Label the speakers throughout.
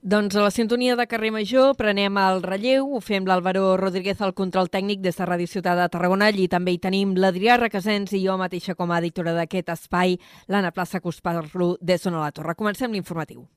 Speaker 1: Doncs a la sintonia de carrer Major prenem el relleu, ho fem l'Àlvaro Rodríguez al control tècnic des de Ràdio Ciutat de Tarragona. Allí també hi tenim l'Adrià Requesens i jo mateixa com a editora d'aquest espai, l'Anna Plaça, que us parlo d'on a la Torre. Comencem l'informatiu.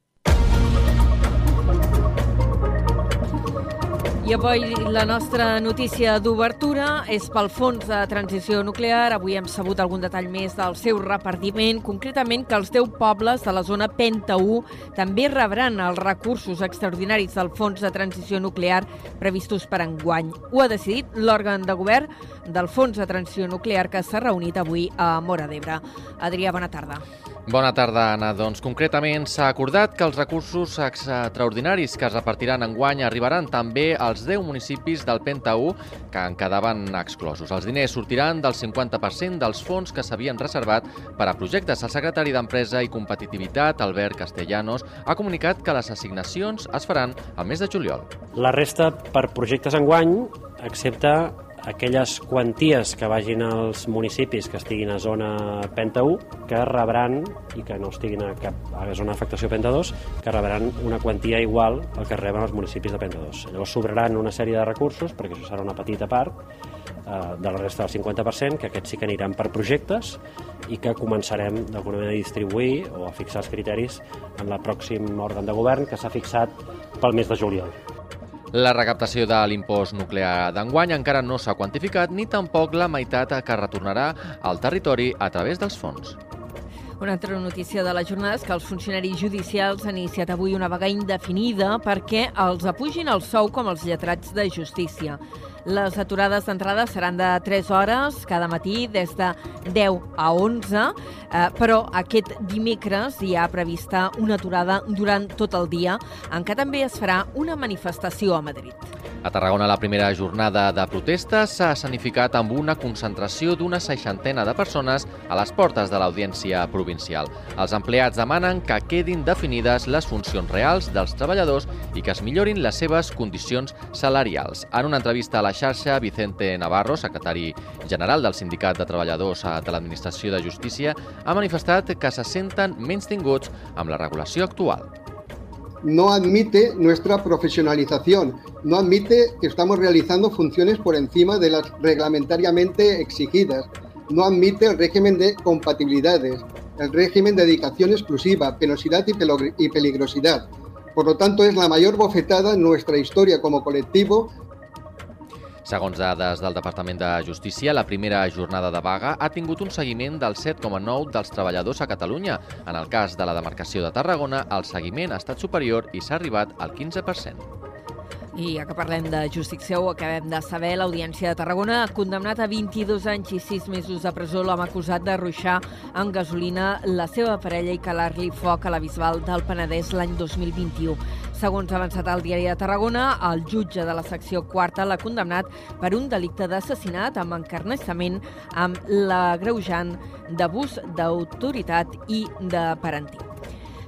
Speaker 1: I avui la nostra notícia d'obertura és pel Fons de Transició Nuclear. Avui hem sabut algun detall més del seu repartiment, concretament que els 10 pobles de la zona Penta 1 també rebran els recursos extraordinaris del Fons de Transició Nuclear previstos per enguany. Ho ha decidit l'òrgan de govern del Fons de Transició Nuclear que s'ha reunit avui a Mora d'Ebre. Adrià, bona tarda.
Speaker 2: Bona tarda, Anna. Doncs concretament s'ha acordat que els recursos extraordinaris que es repartiran en guany arribaran també als 10 municipis del Penta 1 que en quedaven exclosos. Els diners sortiran del 50% dels fons que s'havien reservat per a projectes. El secretari d'Empresa i Competitivitat, Albert Castellanos, ha comunicat que les assignacions es faran al mes de juliol.
Speaker 3: La resta per projectes en guany, excepte aquelles quanties que vagin als municipis que estiguin a zona Penta 1 que rebran, i que no estiguin a cap a zona d'afectació Penta 2, que rebran una quantia igual al que reben els municipis de Penta 2. Llavors sobraran una sèrie de recursos, perquè això serà una petita part, eh, de la resta del 50%, que aquests sí que aniran per projectes i que començarem d'alguna manera a distribuir o a fixar els criteris en el pròxim òrgan de govern que s'ha fixat pel mes de juliol.
Speaker 2: La recaptació de l'impost nuclear d'enguany encara no s'ha quantificat ni tampoc la meitat que retornarà al territori a través dels fons.
Speaker 1: Una altra notícia de la jornada és que els funcionaris judicials han iniciat avui una vaga indefinida perquè els apugin el sou com els lletrats de justícia. Les aturades d'entrada seran de 3 hores cada matí des de 10 a 11, eh, però aquest dimecres hi ha prevista una aturada durant tot el dia, en què també es farà una manifestació a Madrid.
Speaker 2: A Tarragona, la primera jornada de protesta s'ha escenificat amb una concentració d'una seixantena de persones a les portes de l'Audiència Provincial. Els empleats demanen que quedin definides les funcions reals dels treballadors i que es millorin les seves condicions salarials. En una entrevista a la xarxa, Vicente Navarro, secretari general del Sindicat de Treballadors de l'Administració de Justícia, ha manifestat que se senten menys tinguts amb la regulació actual
Speaker 4: no admite nuestra profesionalización, no admite que estamos realizando funciones por encima de las reglamentariamente exigidas, no admite el régimen de compatibilidades, el régimen de dedicación exclusiva, penosidad y peligrosidad. Por lo tanto, es la mayor bofetada en nuestra historia como colectivo
Speaker 2: Segons dades del Departament de Justícia, la primera jornada de vaga ha tingut un seguiment del 7,9 dels treballadors a Catalunya. En el cas de la demarcació de Tarragona, el seguiment ha estat superior i s'ha arribat al 15%.
Speaker 1: I ja que parlem de justícia, ho acabem de saber, l'Audiència de Tarragona ha condemnat a 22 anys i 6 mesos de presó l'home acusat de ruixar en gasolina la seva parella i calar-li foc a la Bisbal del Penedès l'any 2021. Segons ha avançat el diari de Tarragona, el jutge de la secció quarta l'ha condemnat per un delicte d'assassinat amb encarnissament amb l'agreujant d'abús d'autoritat i de parentiu.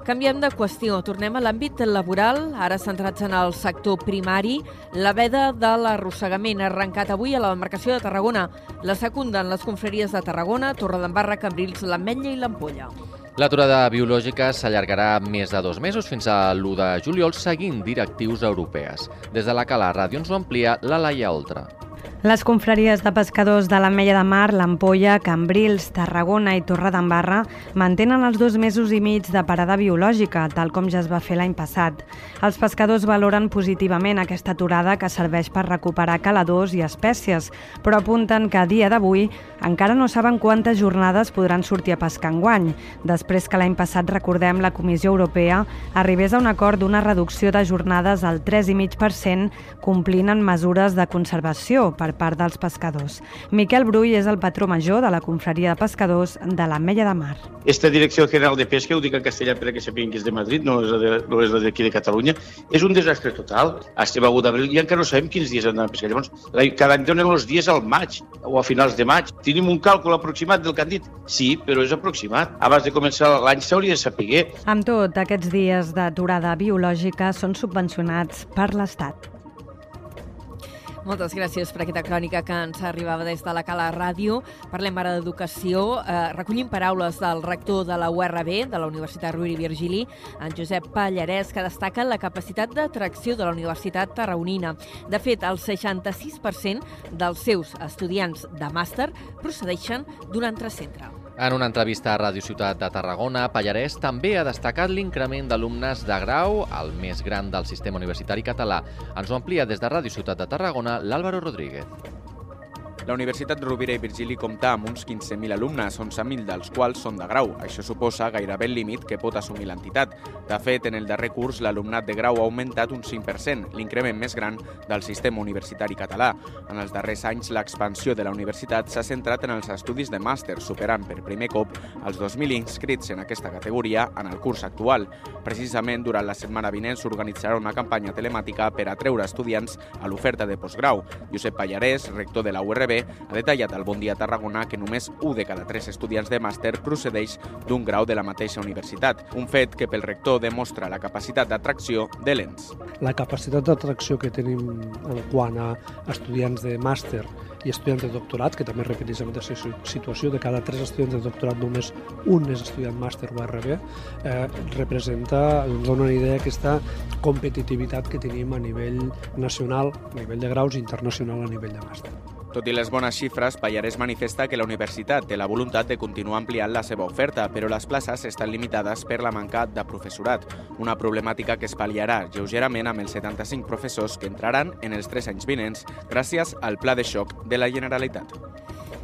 Speaker 1: Canviem de qüestió, tornem a l'àmbit laboral, ara centrats en el sector primari. La veda de l'arrossegament ha arrencat avui a la demarcació de Tarragona. La secunden les confraries de Tarragona, Torredembarra, Cambrils, l'Ametlla i l'Ampolla.
Speaker 2: L'aturada biològica s'allargarà més de dos mesos fins a l'1 de juliol seguint directius europees. Des de la Cala Ràdio ens ho amplia la Laia Oltra.
Speaker 5: Les confraries de pescadors de l'Ametlla de Mar, l'Ampolla, Cambrils, Tarragona i Torredembarra mantenen els dos mesos i mig de parada biològica, tal com ja es va fer l'any passat. Els pescadors valoren positivament aquesta aturada que serveix per recuperar caladors i espècies, però apunten que a dia d'avui encara no saben quantes jornades podran sortir a pescar en guany, després que l'any passat, recordem, la Comissió Europea arribés a un acord d'una reducció de jornades al 3,5% complint en mesures de conservació per part dels pescadors. Miquel Brull és el patró major de la confraria de pescadors de l'Ametlla de Mar.
Speaker 6: Esta Direcció General de Pesca, ho dic en castellà perquè sapiguin que és de Madrid, no és la de, no és la d'aquí de Catalunya, és un desastre total. Estem a 1 d'abril i encara no sabem quins dies han d'anar a pescar. Llavors, cada any donen els dies al maig o a finals de maig. Tenim un càlcul aproximat del que han dit? Sí, però és aproximat. Abans de començar l'any s'hauria de saber.
Speaker 5: Amb tot, aquests dies d'aturada biològica són subvencionats per l'Estat.
Speaker 1: Moltes gràcies per aquesta crònica que ens arribava des de la Cala Ràdio. Parlem ara d'educació. Eh, recollim paraules del rector de la URB, de la Universitat Rovira i Virgili, en Josep Pallarès, que destaca la capacitat d'atracció de la Universitat Tarragonina. De fet, el 66% dels seus estudiants de màster procedeixen d'un altre centre.
Speaker 2: En una entrevista a Ràdio Ciutat de Tarragona, Pallarès també ha destacat l'increment d'alumnes de grau, el més gran del sistema universitari català. Ens ho amplia des de Ràdio Ciutat de Tarragona l'Àlvaro Rodríguez.
Speaker 7: La Universitat Rovira i Virgili compta amb uns 15.000 alumnes, 11.000 dels quals són de grau. Això suposa gairebé el límit que pot assumir l'entitat. De fet, en el darrer curs, l'alumnat de grau ha augmentat un 5%, l'increment més gran del sistema universitari català. En els darrers anys, l'expansió de la universitat s'ha centrat en els estudis de màster, superant per primer cop els 2.000 inscrits en aquesta categoria en el curs actual. Precisament, durant la setmana vinent s'organitzarà una campanya telemàtica per atreure estudiants a l'oferta de postgrau. Josep Pallarès, rector de la URB, ha detallat al Bon Dia Tarragona que només un de cada tres estudiants de màster procedeix d'un grau de la mateixa universitat, un fet que pel rector demostra la capacitat d'atracció de l'ENS.
Speaker 8: La capacitat d'atracció que tenim en quant a estudiants de màster i estudiants de doctorat, que també repeteix aquesta situació, de cada tres estudiants de doctorat només un és estudiant màster o RB, eh, representa, ens dona una idea aquesta competitivitat que tenim a nivell nacional, a nivell de graus i internacional a nivell de màster.
Speaker 7: Tot i les bones xifres, Pallarès manifesta que la universitat té la voluntat de continuar ampliant la seva oferta, però les places estan limitades per la manca de professorat, una problemàtica que es pal·liarà lleugerament amb els 75 professors que entraran en els tres anys vinents gràcies al pla de xoc de la Generalitat.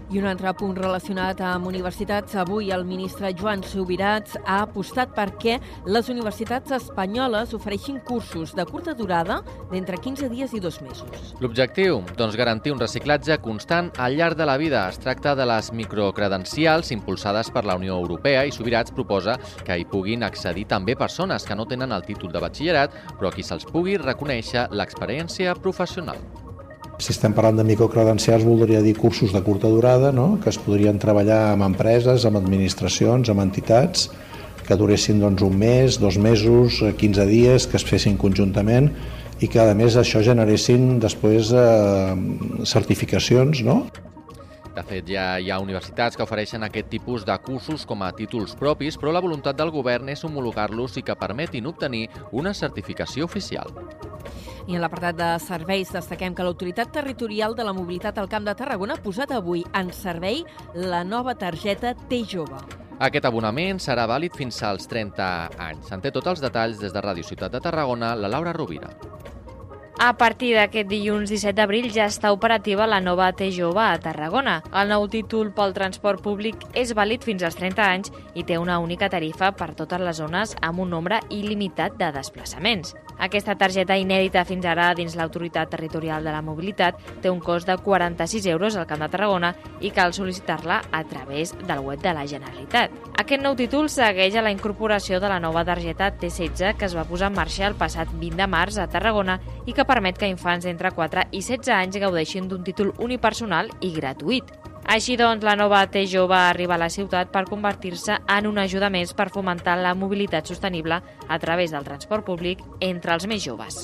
Speaker 1: I un altre punt relacionat amb universitats. Avui el ministre Joan Subirats ha apostat perquè les universitats espanyoles ofereixin cursos de curta durada d'entre 15 dies i dos mesos.
Speaker 2: L'objectiu? Doncs garantir un reciclatge constant al llarg de la vida. Es tracta de les microcredencials impulsades per la Unió Europea i Subirats proposa que hi puguin accedir també persones que no tenen el títol de batxillerat, però a qui se'ls pugui reconèixer l'experiència professional.
Speaker 9: Si estem parlant de microcredencials, voldria dir cursos de curta durada, no? que es podrien treballar amb empreses, amb administracions, amb entitats, que duressin doncs, un mes, dos mesos, 15 dies, que es fessin conjuntament i que a més això generessin després eh, certificacions, no?
Speaker 2: De fet, ja hi ha universitats que ofereixen aquest tipus de cursos com a títols propis, però la voluntat del govern és homologar-los i que permetin obtenir una certificació oficial.
Speaker 1: I en l'apartat de serveis destaquem que l'Autoritat Territorial de la Mobilitat al Camp de Tarragona ha posat avui en servei la nova targeta T-Jove.
Speaker 2: Aquest abonament serà vàlid fins als 30 anys. En té tots els detalls des de Ràdio Ciutat de Tarragona, la Laura Rovira.
Speaker 10: A partir d'aquest dilluns 17 d'abril ja està operativa la nova T-Jove a Tarragona. El nou títol pel transport públic és vàlid fins als 30 anys i té una única tarifa per totes les zones amb un nombre il·limitat de desplaçaments. Aquesta targeta inèdita fins ara dins l'Autoritat Territorial de la Mobilitat té un cost de 46 euros al Camp de Tarragona i cal sol·licitar-la a través del web de la Generalitat. Aquest nou títol segueix a la incorporació de la nova targeta T16 que es va posar en marxa el passat 20 de març a Tarragona i que permet que infants d'entre 4 i 16 anys gaudeixin d'un títol unipersonal i gratuït. Així doncs, la nova T-Jove arriba a la ciutat per convertir-se en una ajuda més per fomentar la mobilitat sostenible a través del transport públic entre els més joves.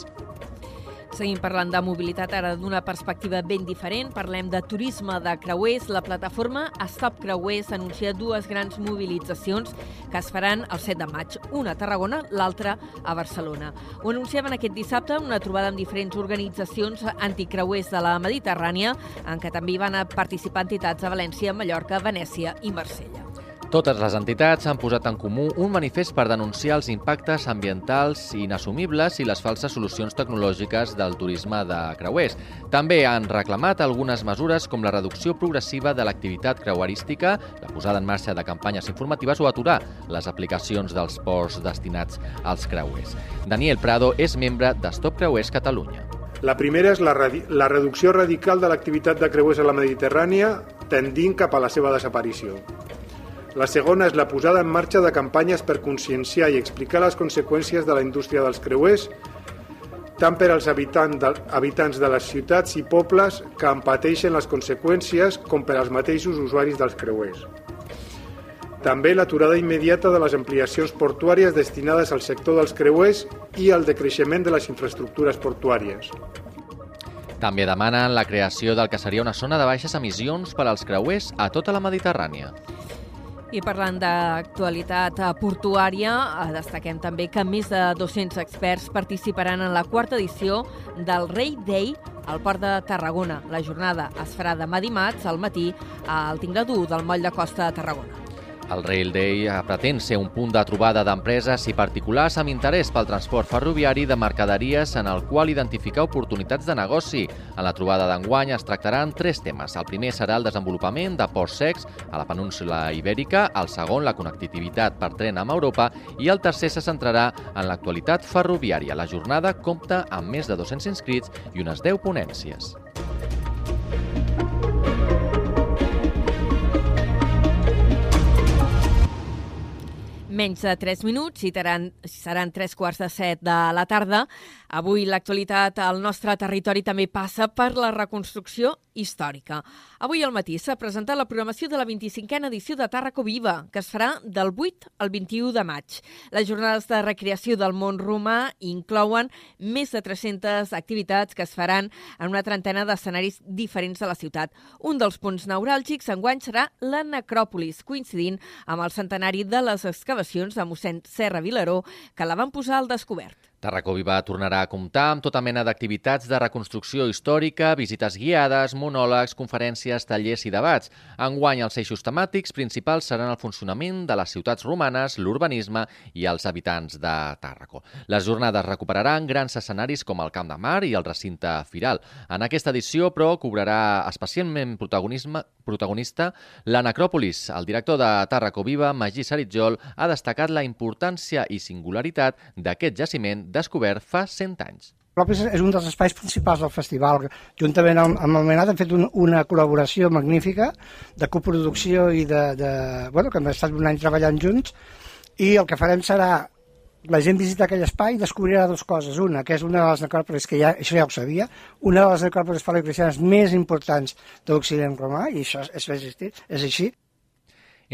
Speaker 1: Seguim parlant de mobilitat ara d'una perspectiva ben diferent. Parlem de turisme de creuers. La plataforma Stop Creuers anuncia dues grans mobilitzacions que es faran el 7 de maig, una a Tarragona, l'altra a Barcelona. Ho anunciaven aquest dissabte una trobada amb diferents organitzacions anticreuers de la Mediterrània, en què també van participar entitats a València, Mallorca, Venècia i Marsella.
Speaker 2: Totes les entitats han posat en comú un manifest per denunciar els impactes ambientals inassumibles i les falses solucions tecnològiques del turisme de creuers. També han reclamat algunes mesures com la reducció progressiva de l'activitat creuerística, la posada en marxa de campanyes informatives o aturar les aplicacions dels ports destinats als creuers. Daniel Prado és membre de Stop Creuers Catalunya.
Speaker 11: La primera és la, la reducció radical de l'activitat de creuers a la Mediterrània tendint cap a la seva desaparició. La segona és la posada en marxa de campanyes per conscienciar i explicar les conseqüències de la indústria dels creuers, tant per als habitants de, habitants de les ciutats i pobles que en pateixen les conseqüències com per als mateixos usuaris dels creuers. També l'aturada immediata de les ampliacions portuàries destinades al sector dels creuers i al decreixement de les infraestructures portuàries.
Speaker 2: També demanen la creació del que seria una zona de baixes emissions per als creuers a tota la Mediterrània.
Speaker 1: I parlant d'actualitat portuària, eh, destaquem també que més de 200 experts participaran en la quarta edició del Rei Day al Port de Tarragona. La jornada es farà demà dimarts al matí al Tingladú del Moll de Costa de Tarragona.
Speaker 2: El Rail Day pretén ser un punt de trobada d'empreses i particulars amb interès pel transport ferroviari de mercaderies en el qual identificar oportunitats de negoci. En la trobada d'enguany es tractaran tres temes. El primer serà el desenvolupament de ports secs a la península ibèrica, el segon la connectivitat per tren amb Europa i el tercer se centrarà en l'actualitat ferroviària. La jornada compta amb més de 200 inscrits i unes 10 ponències.
Speaker 1: Menys de 3 minuts i seran, seran 3 quarts de 7 de la tarda. Avui l'actualitat al nostre territori també passa per la reconstrucció històrica. Avui al matí s'ha presentat la programació de la 25a edició de Tàrraco Viva, que es farà del 8 al 21 de maig. Les jornades de recreació del món romà inclouen més de 300 activitats que es faran en una trentena d'escenaris diferents de la ciutat. Un dels punts neuràlgics enguany serà la necròpolis, coincidint amb el centenari de les excavacions de mossèn Serra Vilaró, que la van posar al descobert.
Speaker 2: Tarracó Viva tornarà a comptar amb tota mena d'activitats de reconstrucció històrica, visites guiades, monòlegs, conferències, tallers i debats. Enguany, els eixos temàtics principals seran el funcionament de les ciutats romanes, l'urbanisme i els habitants de Tàrraco. Les jornades recuperaran grans escenaris com el Camp de Mar i el recinte Firal. En aquesta edició, però, cobrarà especialment protagonisme, protagonista la Necròpolis. El director de Tàrraco Viva, Magí Saritjol, ha destacat la importància i singularitat d'aquest jaciment descobert fa 100 anys.
Speaker 12: L'Òpera és un dels espais principals del festival. Juntament amb, amb el Menat hem fet un, una col·laboració magnífica de coproducció i de, de... Bueno, que hem estat un any treballant junts i el que farem serà la gent visita aquell espai i descobrirà dues coses. Una, que és una de les necròpolis, que ja, això ja ho sabia, una de les necròpolis paleocristianes més importants de l'Occident romà, i això és, és, és així.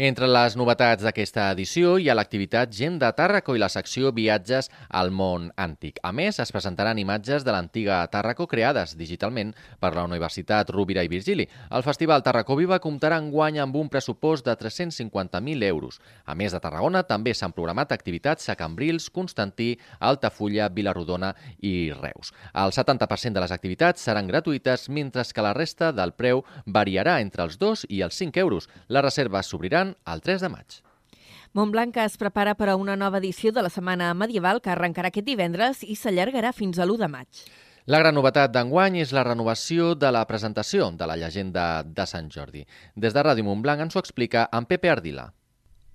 Speaker 2: Entre les novetats d'aquesta edició hi ha l'activitat Gent de Tàrraco i la secció Viatges al món antic. A més, es presentaran imatges de l'antiga Tàrraco creades digitalment per la Universitat Rovira i Virgili. El Festival Tàrraco Viva comptarà en guany amb un pressupost de 350.000 euros. A més de Tarragona, també s'han programat activitats a Cambrils, Constantí, Altafulla, Vilarrodona i Reus. El 70% de les activitats seran gratuïtes, mentre que la resta del preu variarà entre els 2 i els 5 euros. Les reserves s'obriran el 3 de maig.
Speaker 1: Montblanc es prepara per a una nova edició de la Setmana Medieval que arrencarà aquest divendres i s'allargarà fins a l'1 de maig.
Speaker 2: La gran novetat d'enguany és la renovació de la presentació de la llegenda de Sant Jordi. Des de Ràdio Montblanc ens ho explica en Pepe Ardila.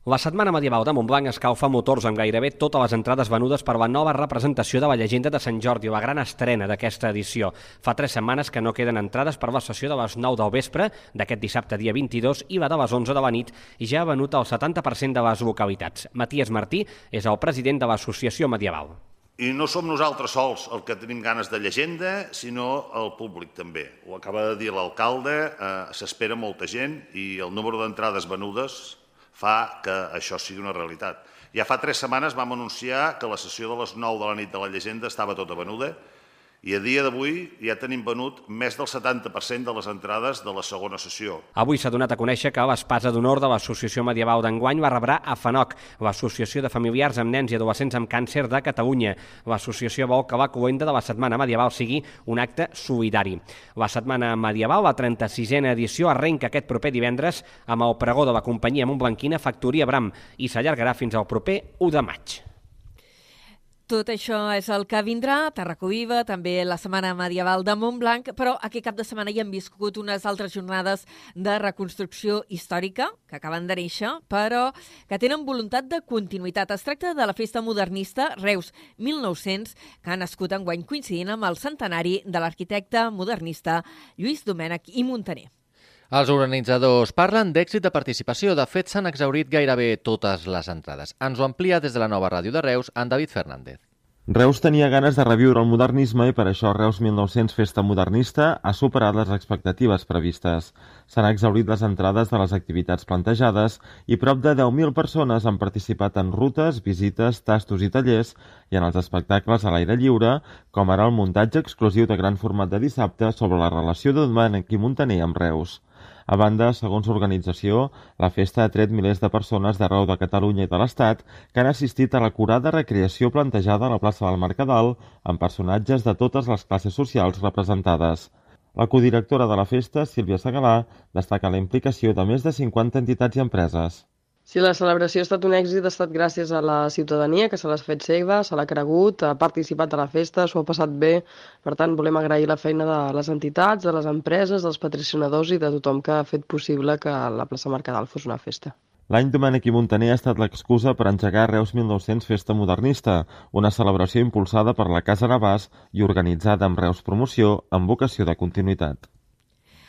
Speaker 13: La Setmana Medieval de Montblanc escalfa motors amb gairebé totes les entrades venudes per la nova representació de la llegenda de Sant Jordi, la gran estrena d'aquesta edició. Fa tres setmanes que no queden entrades per la sessió de les 9 del vespre d'aquest dissabte dia 22 i la de les 11 de la nit i ja ha venut el 70% de les localitats. Matías Martí és el president de l'Associació Medieval.
Speaker 14: I no som nosaltres sols el que tenim ganes de llegenda, sinó el públic també. Ho acaba de dir l'alcalde, eh, s'espera molta gent i el número d'entrades venudes fa que això sigui una realitat. Ja fa tres setmanes vam anunciar que la sessió de les 9 de la nit de la llegenda estava tota venuda i a dia d'avui ja tenim venut més del 70% de les entrades de la segona sessió.
Speaker 13: Avui s'ha donat a conèixer que l'espasa d'honor de l'Associació Medieval d'enguany va rebre a FANOC, l'Associació de Familiars amb Nens i Adolescents amb Càncer de Catalunya. L'associació vol que la coenda de la Setmana Medieval sigui un acte solidari. La Setmana Medieval, la 36a edició, arrenca aquest proper divendres amb el pregó de la companyia Montblanquina Factoria Bram i s'allargarà fins al proper 1 de maig.
Speaker 1: Tot això és el que vindrà, Tarraco Viva, també la Setmana Medieval de Montblanc, però aquest cap de setmana hi hem viscut unes altres jornades de reconstrucció històrica, que acaben de néixer, però que tenen voluntat de continuïtat. Es tracta de la festa modernista Reus 1900, que ha nascut enguany coincidint amb el centenari de l'arquitecte modernista Lluís Domènech i Montaner.
Speaker 2: Els organitzadors parlen d'èxit de participació. De fet, s'han exaurit gairebé totes les entrades. Ens ho amplia des de la nova ràdio de Reus, en David Fernández.
Speaker 15: Reus tenia ganes de reviure el modernisme i per això Reus 1900 Festa Modernista ha superat les expectatives previstes. S'han exaurit les entrades de les activitats plantejades i prop de 10.000 persones han participat en rutes, visites, tastos i tallers i en els espectacles a l'aire lliure, com ara el muntatge exclusiu de gran format de dissabte sobre la relació de i Montaner amb Reus. A banda, segons l'organització, la festa ha tret milers de persones d'arreu de Catalunya i de l'Estat que han assistit a la curada recreació plantejada a la plaça del Mercadal amb personatges de totes les classes socials representades. La codirectora de la festa, Sílvia Segalà, destaca la implicació de més de 50 entitats i empreses.
Speaker 16: Si la celebració ha estat un èxit, ha estat gràcies a la ciutadania, que se l'ha fet seva, se l'ha cregut, ha participat a la festa, s'ho ha passat bé. Per tant, volem agrair la feina de les entitats, de les empreses, dels patrocinadors i de tothom que ha fet possible que la plaça Mercadal fos una festa.
Speaker 15: L'any Domènec i Montaner ha estat l'excusa per engegar Reus 1900 Festa Modernista, una celebració impulsada per la Casa Navàs i organitzada amb Reus Promoció amb vocació de continuïtat.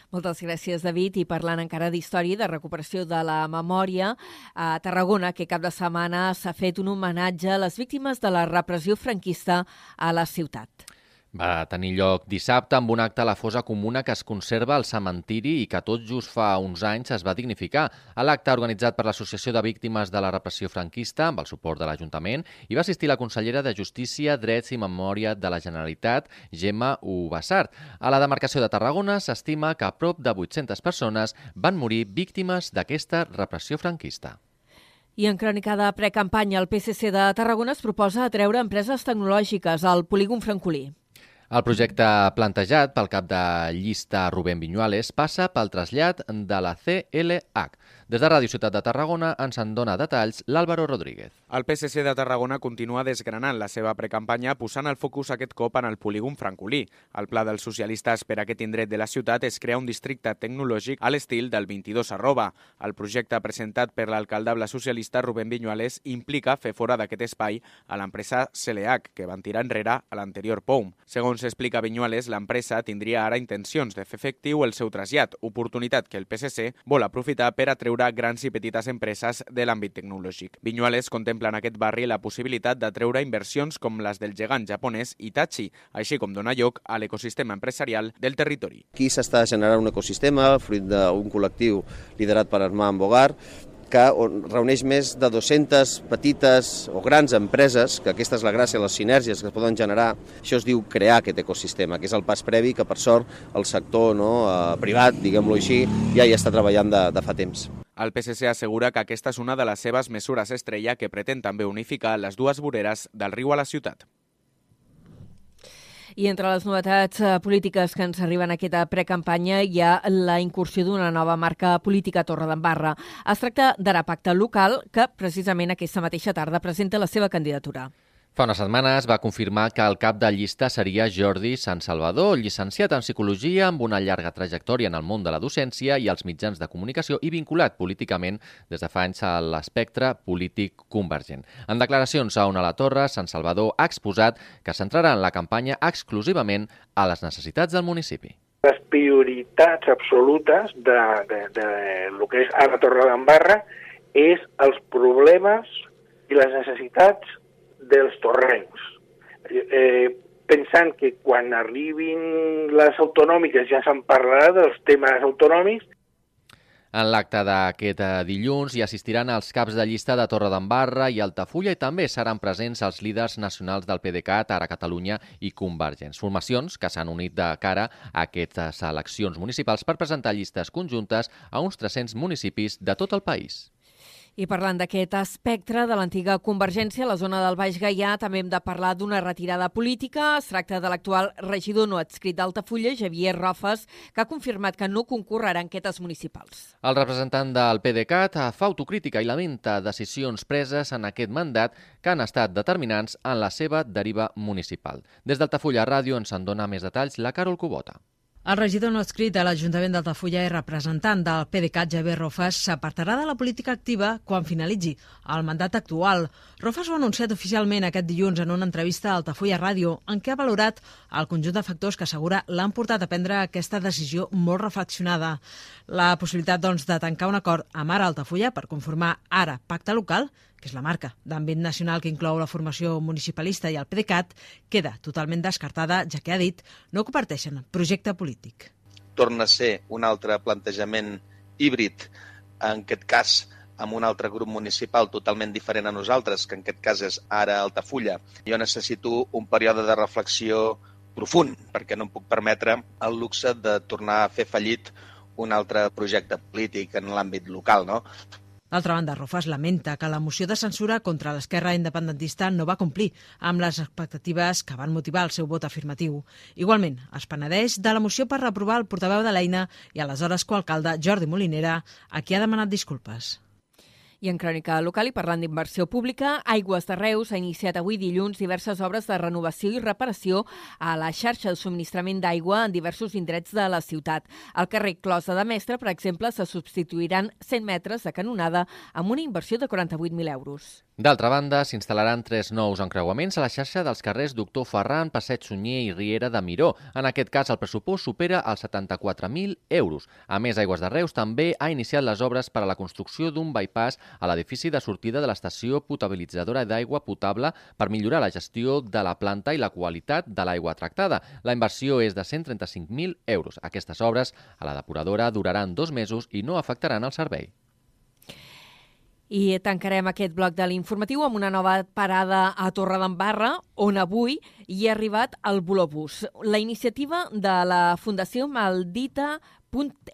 Speaker 1: Moltes gràcies, David. I parlant encara d'història i de recuperació de la memòria, a Tarragona, que cap de setmana s'ha fet un homenatge a les víctimes de la repressió franquista a la ciutat.
Speaker 2: Va tenir lloc dissabte amb un acte a la fosa comuna que es conserva al cementiri i que tot just fa uns anys es va dignificar. A l'acte organitzat per l'Associació de Víctimes de la Repressió Franquista, amb el suport de l'Ajuntament, hi va assistir la consellera de Justícia, Drets i Memòria de la Generalitat, Gemma Ubassart. A la demarcació de Tarragona s'estima que a prop de 800 persones van morir víctimes d'aquesta repressió franquista.
Speaker 1: I en crònica de precampanya, el PSC de Tarragona es proposa atreure empreses tecnològiques al polígon francolí.
Speaker 2: El projecte plantejat pel cap de llista Rubén Viñuales passa pel trasllat de la CLH, des de Ràdio Ciutat de Tarragona ens en dona detalls l'Àlvaro Rodríguez.
Speaker 7: El PSC de Tarragona continua desgranant la seva precampanya posant el focus aquest cop en el polígon francolí. El pla dels socialistes per a aquest indret de la ciutat és crear un districte tecnològic a l'estil del 22 arroba. El projecte presentat per l'alcaldable socialista Rubén Viñuales implica fer fora d'aquest espai a l'empresa CLH, que van tirar enrere a l'anterior POUM. Segons explica Viñuales, l'empresa tindria ara intencions de fer efectiu el seu trasllat, oportunitat que el PSC vol aprofitar per atreure atreure grans i petites empreses de l'àmbit tecnològic. Vinyuales contempla en aquest barri la possibilitat d'atreure inversions com les del gegant japonès Itachi, així com donar lloc a l'ecosistema empresarial del territori.
Speaker 17: Aquí s'està generant un ecosistema fruit d'un col·lectiu liderat per Armand Bogart, que reuneix més de 200 petites o grans empreses, que aquesta és la gràcia, les sinergies que es poden generar. Això es diu crear aquest ecosistema, que és el pas previ que, per sort, el sector no, eh, privat, diguem-lo així, ja hi està treballant de, de fa temps.
Speaker 7: El PSC assegura que aquesta és una de les seves mesures estrella que pretén també unificar les dues voreres del riu a la ciutat.
Speaker 1: I entre les novetats eh, polítiques que ens arriben a aquesta precampanya hi ha la incursió d'una nova marca política a Torre d'Embarra. Es tracta d'Arapacte Local, que precisament aquesta mateixa tarda presenta la seva candidatura.
Speaker 2: Fa unes setmanes va confirmar que el cap de llista seria Jordi Sant Salvador, llicenciat en Psicologia amb una llarga trajectòria en el món de la docència i els mitjans de comunicació i vinculat políticament des de fa anys a l'espectre polític convergent. En declaracions a Ona la Torre, Sant Salvador ha exposat que centrarà en la campanya exclusivament a les necessitats del municipi
Speaker 18: les prioritats absolutes de, de, de, lo que és ara Torredembarra és els problemes i les necessitats dels torrencs. Eh, pensant que quan arribin les autonòmiques ja se'n parlarà dels temes autonòmics.
Speaker 2: En l'acte d'aquest eh, dilluns hi assistiran els caps de llista de Torre d'Embarra i Altafulla i també seran presents els líders nacionals del PDeCAT, Ara Catalunya i Convergents. Formacions que s'han unit de cara a aquestes eleccions municipals per presentar llistes conjuntes a uns 300 municipis de tot el país.
Speaker 1: I parlant d'aquest espectre de l'antiga Convergència, a la zona del Baix Gaià també hem de parlar d'una retirada política. Es tracta de l'actual regidor no adscrit d'Altafulla, Javier Rofes, que ha confirmat que no concorrerà en enquetes municipals.
Speaker 2: El representant del PDeCAT fa autocrítica i lamenta decisions preses en aquest mandat que han estat determinants en la seva deriva municipal. Des d'Altafulla Ràdio ens en dona més detalls la Carol Cubota.
Speaker 19: El regidor no escrit de l'Ajuntament d'Altafulla i representant del PDeCAT, Javier Rofas, s'apartarà de la política activa quan finalitzi el mandat actual. Rofas ho ha anunciat oficialment aquest dilluns en una entrevista a Altafulla Ràdio, en què ha valorat el conjunt de factors que assegura l'han portat a prendre aquesta decisió molt reflexionada. La possibilitat doncs, de tancar un acord amb Ara Altafulla per conformar ara pacte local que és la marca d'àmbit nacional que inclou la formació municipalista i el PDeCAT, queda totalment descartada, ja que ha dit no comparteixen projecte polític.
Speaker 20: Torna a ser un altre plantejament híbrid, en aquest cas amb un altre grup municipal totalment diferent a nosaltres, que en aquest cas és ara Altafulla. Jo necessito un període de reflexió profund, perquè no em puc permetre el luxe de tornar a fer fallit un altre projecte polític en l'àmbit local. No?
Speaker 19: D'altra banda, Rofas lamenta que la moció de censura contra l'esquerra independentista no va complir amb les expectatives que van motivar el seu vot afirmatiu. Igualment, es penedeix de la moció per reprovar el portaveu de l'EINA i aleshores coalcalde Jordi Molinera, a qui ha demanat disculpes.
Speaker 1: I en crònica local i parlant d'inversió pública, Aigües de Reus ha iniciat avui dilluns diverses obres de renovació i reparació a la xarxa de subministrament d'aigua en diversos indrets de la ciutat. Al carrer Closa de Mestre, per exemple, se substituiran 100 metres de canonada amb una inversió de 48.000 euros.
Speaker 2: D'altra banda, s'instal·laran tres nous encreuaments a la xarxa dels carrers Doctor Ferran, Passeig Sunyer i Riera de Miró. En aquest cas, el pressupost supera els 74.000 euros. A més, Aigües de Reus també ha iniciat les obres per a la construcció d'un bypass a l'edifici de sortida de l'estació potabilitzadora d'aigua potable per millorar la gestió de la planta i la qualitat de l'aigua tractada. La inversió és de 135.000 euros. Aquestes obres a la depuradora duraran dos mesos i no afectaran el servei.
Speaker 1: I tancarem aquest bloc de l'informatiu amb una nova parada a Torredembarra, on avui hi ha arribat el Volobús, la iniciativa de la Fundació Maldita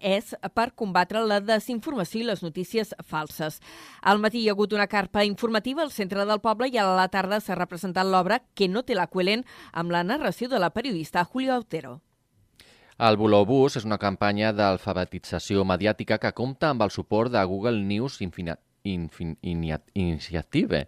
Speaker 1: és per combatre la desinformació i les notícies falses. Al matí hi ha hagut una carpa informativa al centre del poble i a la tarda s'ha representat l'obra Que no té la Cuelen amb la narració de la periodista Julio Autero.
Speaker 2: El Volobús és una campanya d'alfabetització mediàtica que compta amb el suport de Google News Infinite Infin Initiative.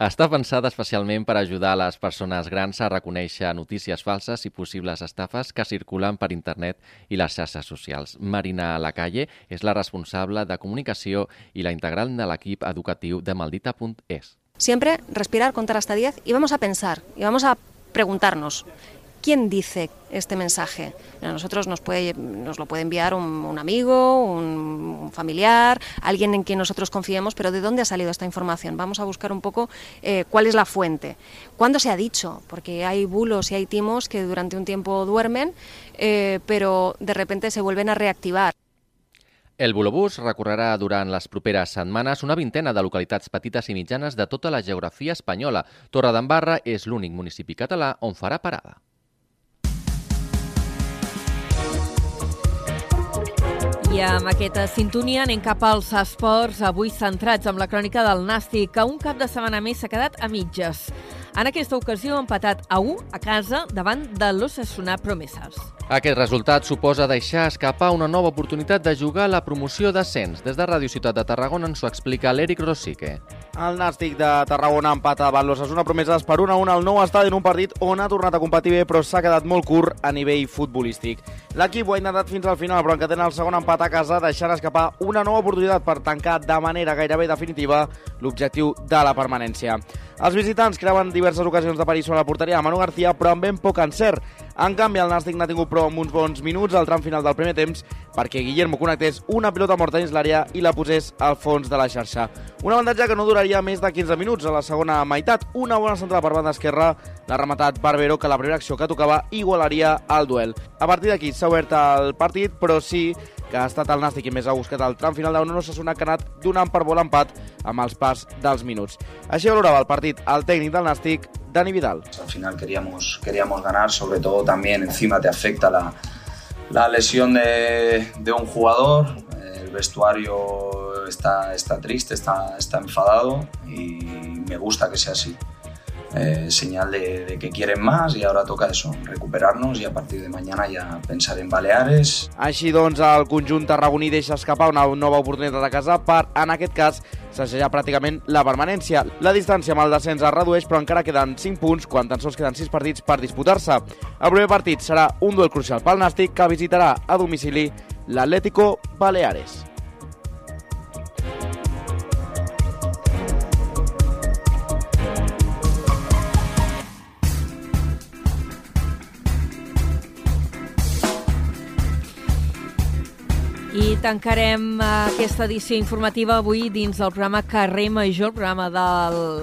Speaker 2: Està pensada especialment per ajudar les persones grans a reconèixer notícies falses i possibles estafes que circulen per internet i les xarxes socials. Marina Lacalle és la responsable de comunicació i la integral de l'equip educatiu de Maldita.es.
Speaker 21: Siempre respirar, contar hasta 10 y vamos a pensar y vamos a preguntarnos ¿Quién dice este mensaje? A nosotros nos, lo puede enviar un, amigo, un, un, familiar, alguien en quien nosotros confiemos, pero ¿de dónde ha salido esta información? Vamos a buscar un poco eh, cuál es la fuente. ¿Cuándo se ha dicho? Porque hay bulos y hay timos que durante un tiempo duermen, eh, pero de repente se vuelven a reactivar.
Speaker 2: El Bulobús recorrerà durant les properes setmanes una vintena de localitats petites i mitjanes de tota la geografia espanyola. Torredembarra és l'únic municipi català on farà parada.
Speaker 1: I amb aquesta sintonia anem cap als esports, avui centrats amb la crònica del Nàstic, que un cap de setmana més s'ha quedat a mitges. En aquesta ocasió ha empatat a 1 a casa davant de l'Ossassuna Promeses.
Speaker 2: Aquest resultat suposa deixar escapar una nova oportunitat de jugar a la promoció d'ascens. Des de Ràdio Ciutat de Tarragona ens ho explica l'Eric Rosique.
Speaker 22: El Nàstic de Tarragona empata davant l'Ossassuna Promeses per 1 a 1 al nou estadi en un partit on ha tornat a competir bé però s'ha quedat molt curt a nivell futbolístic. L'equip ho ha intentat fins al final però encatena el segon empat a casa deixant escapar una nova oportunitat per tancar de manera gairebé definitiva l'objectiu de la permanència. Els visitants creuen diverses ocasions de perill sobre la porteria de Manu García, però amb ben poc encert. En canvi, el Nàstic n'ha tingut prou amb uns bons minuts al tram final del primer temps perquè Guillermo connectés una pilota morta dins l'àrea i la posés al fons de la xarxa. Un avantatge que no duraria més de 15 minuts a la segona meitat. Una bona centrada per banda esquerra l'ha rematat Barbero, que la primera acció que tocava igualaria el duel. A partir d'aquí s'ha obert el partit, però sí que ha estat el Nàstic i més ha buscat el tram final d'un Osasuna que ha anat donant per vol empat amb els pas dels minuts. Així valorava el partit el técnico del Nastic, Dani Vidal.
Speaker 23: Al final queríamos, queríamos ganar, sobre todo también encima te afecta la, la lesión de, de un jugador, el vestuario está, está triste, está, está enfadado y me gusta que sea así. Eh, señal de, de, que quieren más y ahora toca eso, recuperarnos y a partir de mañana ya pensar en Baleares.
Speaker 22: Així doncs, el conjunt tarragoní deixa escapar una nova oportunitat a casa per, en aquest cas, sassejar pràcticament la permanència. La distància amb el descens es redueix, però encara queden 5 punts quan tan sols queden 6 partits per disputar-se. El primer partit serà un duel crucial pel Nàstic que visitarà a domicili l'Atlético Baleares.
Speaker 1: Tancarem aquesta edició informativa avui dins del programa Carrer Major, el programa de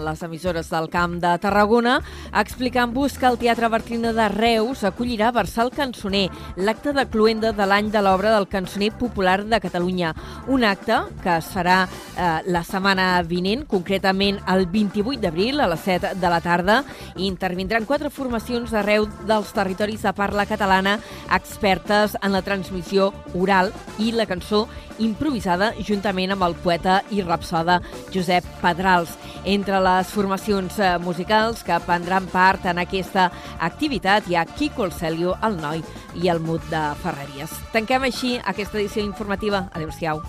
Speaker 1: les emissores del Camp de Tarragona, explicant-vos que el Teatre Bertrina de Reus acollirà Versal Cançoner, l'acte de cluenda de l'any de l'obra del cançoner popular de Catalunya. Un acte que es farà eh, la setmana vinent, concretament el 28 d'abril a les 7 de la tarda, i intervindran quatre formacions d'arreu dels territoris de parla catalana expertes en la transmissió oral i la cançó improvisada juntament amb el poeta i rapsoda Josep Pedrals. Entre les formacions eh, musicals que prendran part en aquesta activitat hi ha Quico el Celio, el Noi i el Mut de Ferreries. Tanquem així aquesta edició informativa. Adéu-siau.